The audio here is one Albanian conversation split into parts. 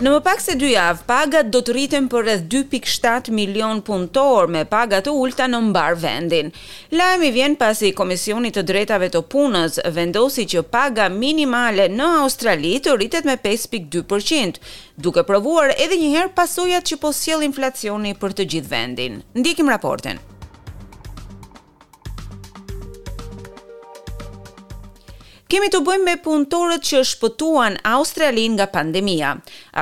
Në më pak se dy javë, pagat do të rriten për rreth 2.7 milion punëtorë me paga të ulta në mbarë vendin. Lajmi vjen pasi Komisioni i të Drejtave të Punës vendosi që paga minimale në Australi të rritet me 5.2%, duke provuar edhe një herë pasojat që po sjell inflacioni për të gjithë vendin. Ndjekim raportin. Kemi të bëjmë me punëtorët që shpëtuan Australinë nga pandemia,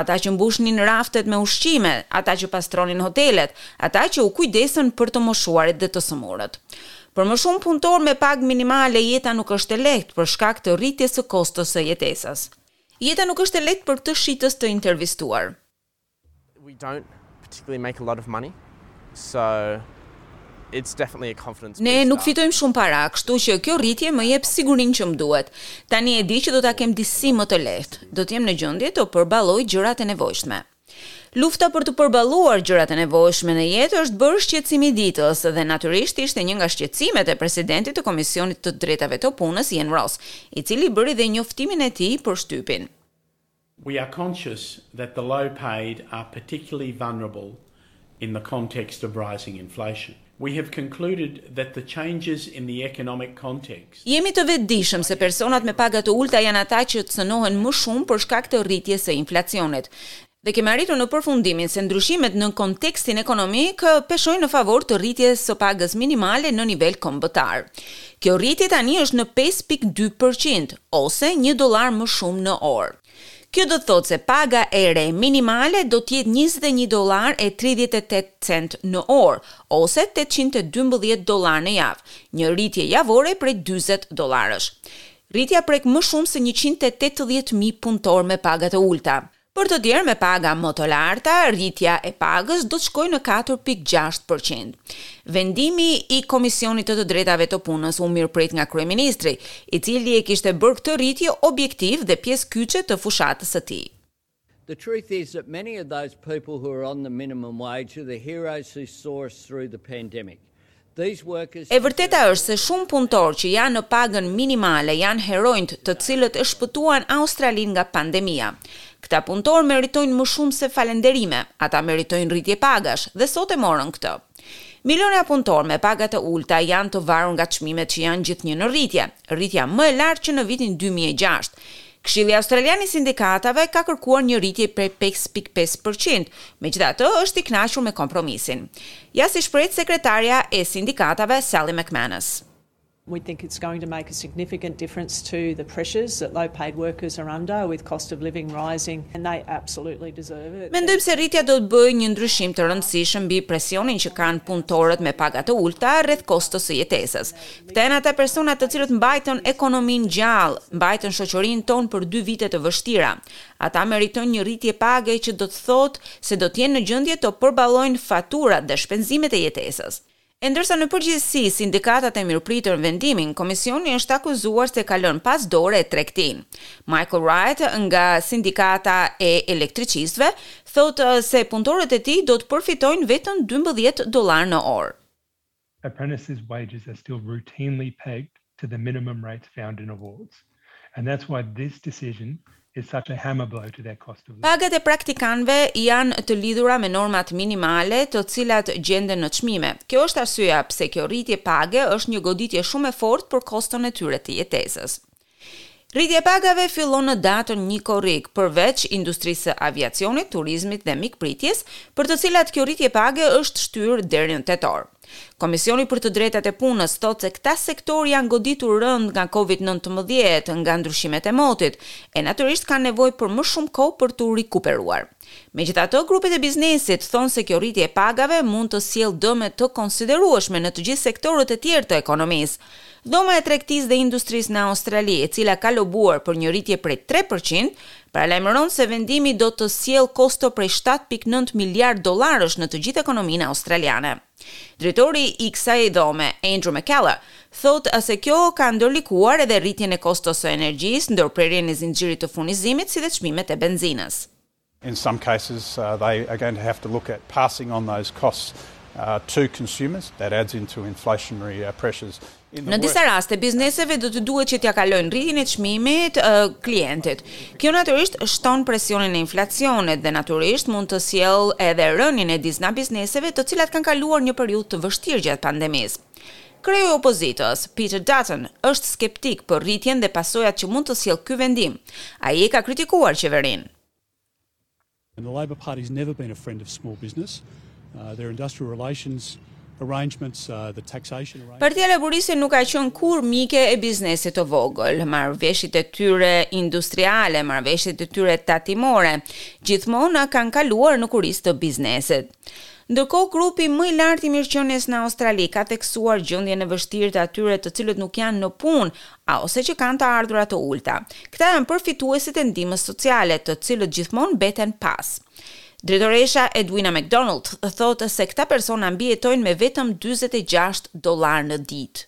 ata që mbushnin raftet me ushqime, ata që pastronin hotelet, ata që u kujdesën për të moshuarit dhe të sëmurët. Për më shumë punëtorë me pagë minimale jeta nuk është e lehtë për shkak të rritjes së kostos së jetesës. Jeta nuk është e lehtë për këtë shitës të intervistuar. Ne nuk fitojmë shumë para, kështu që kjo rritje më jep sigurinë që më duhet. Tani e di që do ta kem disi më të lehtë. Do të jem në gjendje të përballoj gjërat e nevojshme. Lufta për të përballuar gjërat e nevojshme në jetë është bërë shqetësimi i ditës dhe natyrisht ishte një nga shqetësimet e presidentit të Komisionit të Drejtave të Punës, Ian Ross, i cili bëri dhe njoftimin e tij për shtypin. We are conscious that the low paid are particularly vulnerable in the context of rising inflation. We have concluded that the changes in the economic context. Jemi të vetëdijshëm se personat me paga të ulta janë ata që cenohen më shumë për shkak të rritjes së inflacionit. Dhe kemi arritur në përfundimin se ndryshimet në kontekstin ekonomik peshojnë në favor të rritjes së pagës minimale në nivel kombëtar. Kjo rritje tani është në pesë pikë dy përqind, ose një dollar më shumë në orë. Kjo do të thotë se paga e re minimale do të jetë njëzet e një dollarë e tridhjetë e tetë centë në orë, ose tetëqind e dymbëdhjetë dollarë në javë, një rritje javore prej dyzet dollarësh. Rritja prek më shumë se njëqind e tetëdhjetë mijë punëtorë me paga të ulta. Për të tjerë me paga më të larta, rritja e pagës do të shkojë në katër pikë gjashtë për qind. Vendimi i Komisionit të të Drejtave të Punës u mirëprit nga kryeministri, i cili e kishte bërë këtë rritje objektiv dhe pjesë kyçe të fushatës së tij. The truth is that many of those people who are on the minimum wage are the heroes who saw us through the pandemic. E vërteta është se shumë punëtorë që janë në pagën minimale janë heronjtë të cilët e shpëtuan Australinë nga pandemia. Këta punëtorë meritojnë më shumë se falënderime, ata meritojnë rritje pagash dhe sot e morën këtë. Miliona punëtorë me paga të ulta janë të varur nga çmimet që janë gjithnjë në rritje, rritja më e lartë që në vitin dy mijë e gjashtë. Këshilli Australian i Sindikatave ka kërkuar një rritje prej pesë pikë pesë për qind, megjithatë është i kënaqur me kompromisin. Ja si shprehet sekretarja e sindikatave, Sally McManus. We think it's going to make a significant difference to the pressures that low paid workers are under with cost of living rising and they absolutely deserve it. Mendojmë se rritja do të bëjë një ndryshim të rëndësishëm mbi presionin që kanë punëtorët me paga të ulëta rreth kostos së jetesës. Këta janë ata persona të cilët mbajtën ekonominë gjallë, mbajtën shoqërinë tonë për dy vite të vështira. Ata meritojnë një rritje page që do të thotë se do të jenë në gjendje të përballojnë faturat dhe shpenzimet e jetesës. E ndërsa në përgjithësi sindikatat e mirëpritën vendimin, komisioni është akuzuar se ka lënë pas dore tregtinë. Michael Wright nga Sindikata e Elektricistëve thotë se punëtorët e tij do të përfitojnë vetëm dymbëdhjetë dollarë në orë. apprentices wages are still routinely pegged to the minimum rates found in awards and that's why this decision is such a hammer blow to their cost of living. Pagat e praktikantëve janë të lidhura me normat minimale të cilat gjenden në çmime. Kjo është arsyeja pse kjo rritje page është një goditje shumë e fortë për koston e tyre të jetesës. Rritja e pagave fillon në datën një korrik, përveç industrisë së aviacionit, turizmit dhe mikpritjes, për të cilat kjo rritje page është shtyrë deri në tetor. Komisioni për të Drejtat e Punës thotë se këta sektorë janë goditur rëndë nga Covid nëntëmbëdhjetë, nga ndryshimet e motit, e natyrisht kanë nevojë për më shumë kohë për t'u rikuperuar. Megjithatë, grupet e biznesit thonë se kjo rritje e pagave mund të sjellë dëme të konsiderueshme në të gjithë sektorët e tjerë të ekonomisë. Dhoma e Tregtisë dhe Industrisë në Australi, e cila ka lobuar për një rritje prej tre për qind, paralajmëron se vendimi do të sjellë kosto prej shtatë pikë nëntë miliardë dollarësh në të gjithë ekonominë australiane. Drejtori i kësaj dhome, Andrew McKellar, thotë se kjo ka ndërlikuar edhe rritjen e kostos së energjisë, ndërprerjen e zinxhirit të furnizimit si dhe çmimet e benzinës. In some cases they are going to have to look at passing on those costs to consumers, that adds into inflationary pressures. Në disa raste, bizneseve do t'i duhet që t'ia kalojnë rritjen e çmimit klientit. Kjo natyrisht shton presionin e inflacionit dhe natyrisht mund të sjellë edhe rënien e disa bizneseve të cilat kanë kaluar një periudhë të vështirë gjatë pandemisë. Kreu i opozitës, Peter Dutton, është skeptik për rritjen dhe pasojat që mund të sjellë ky vendim. Ai e ka kritikuar qeverinë. And the Labor Party has never been a friend of small business. Their industrial relations arrangements, the taxation arrangements. Partia Laburiste nuk ka qenë kurrë mike e biznesit të vogël. Marrëveshjet e tyre industriale, marrëveshjet e tyre tatimore, gjithmonë kanë kaluar në kurriz të biznesit. Ndërkohë, grupi më i lartë i mirëqenies në Australi ka theksuar gjendjen e vështirë të atyre të cilët nuk janë në punë a ose që kanë të ardhura të ulëta. Këta janë përfituesit e ndihmës sociale, të cilët gjithmonë mbeten pas. Drejtoresha Edwina McDonald thotë se këta persona mbijetojnë me vetëm dyzet e gjashtë dollarë në ditë.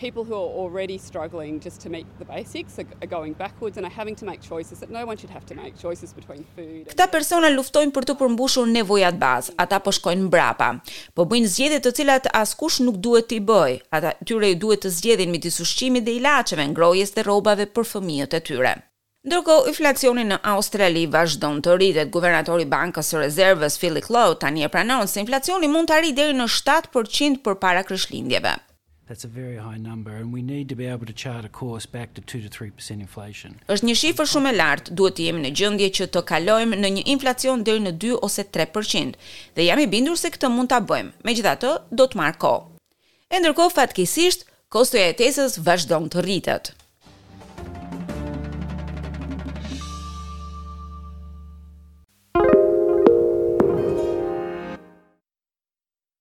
People who are already struggling just to meet the basics are going backwards and are having to make choices that no one should have to make choices Këta persona luftojnë për të përmbushur nevojat bazë, ata po shkojnë mbrapa. Po bëjnë zgjedhje të cilat askush nuk duhet t'i bëjë. Atyre i duhet të zgjedhin midis ushqimit dhe ilaçeve, ngrohjes dhe rrobave për fëmijët e tyre. Ndërkohë, inflacioni në Australi vazhdon të rritet. Guvernatori i Bankës së Rezervës, Philip Lowe, tani e pranon se inflacioni mund të arrijë deri në shtatë për qind përpara Krishtlindjeve. That's a very high number and we need to be able to chart a course back to two to three percent inflation. Është një shifër shumë e lartë, duhet të jemi në gjendje që të kalojmë në një inflacion deri në dy ose tre për qind dhe jam i bindur se këtë mund ta bëjmë, megjithatë do të marrë kohë. E ndërkohë fatkeqësisht, kostoja e jetesës vazhdon të rritet.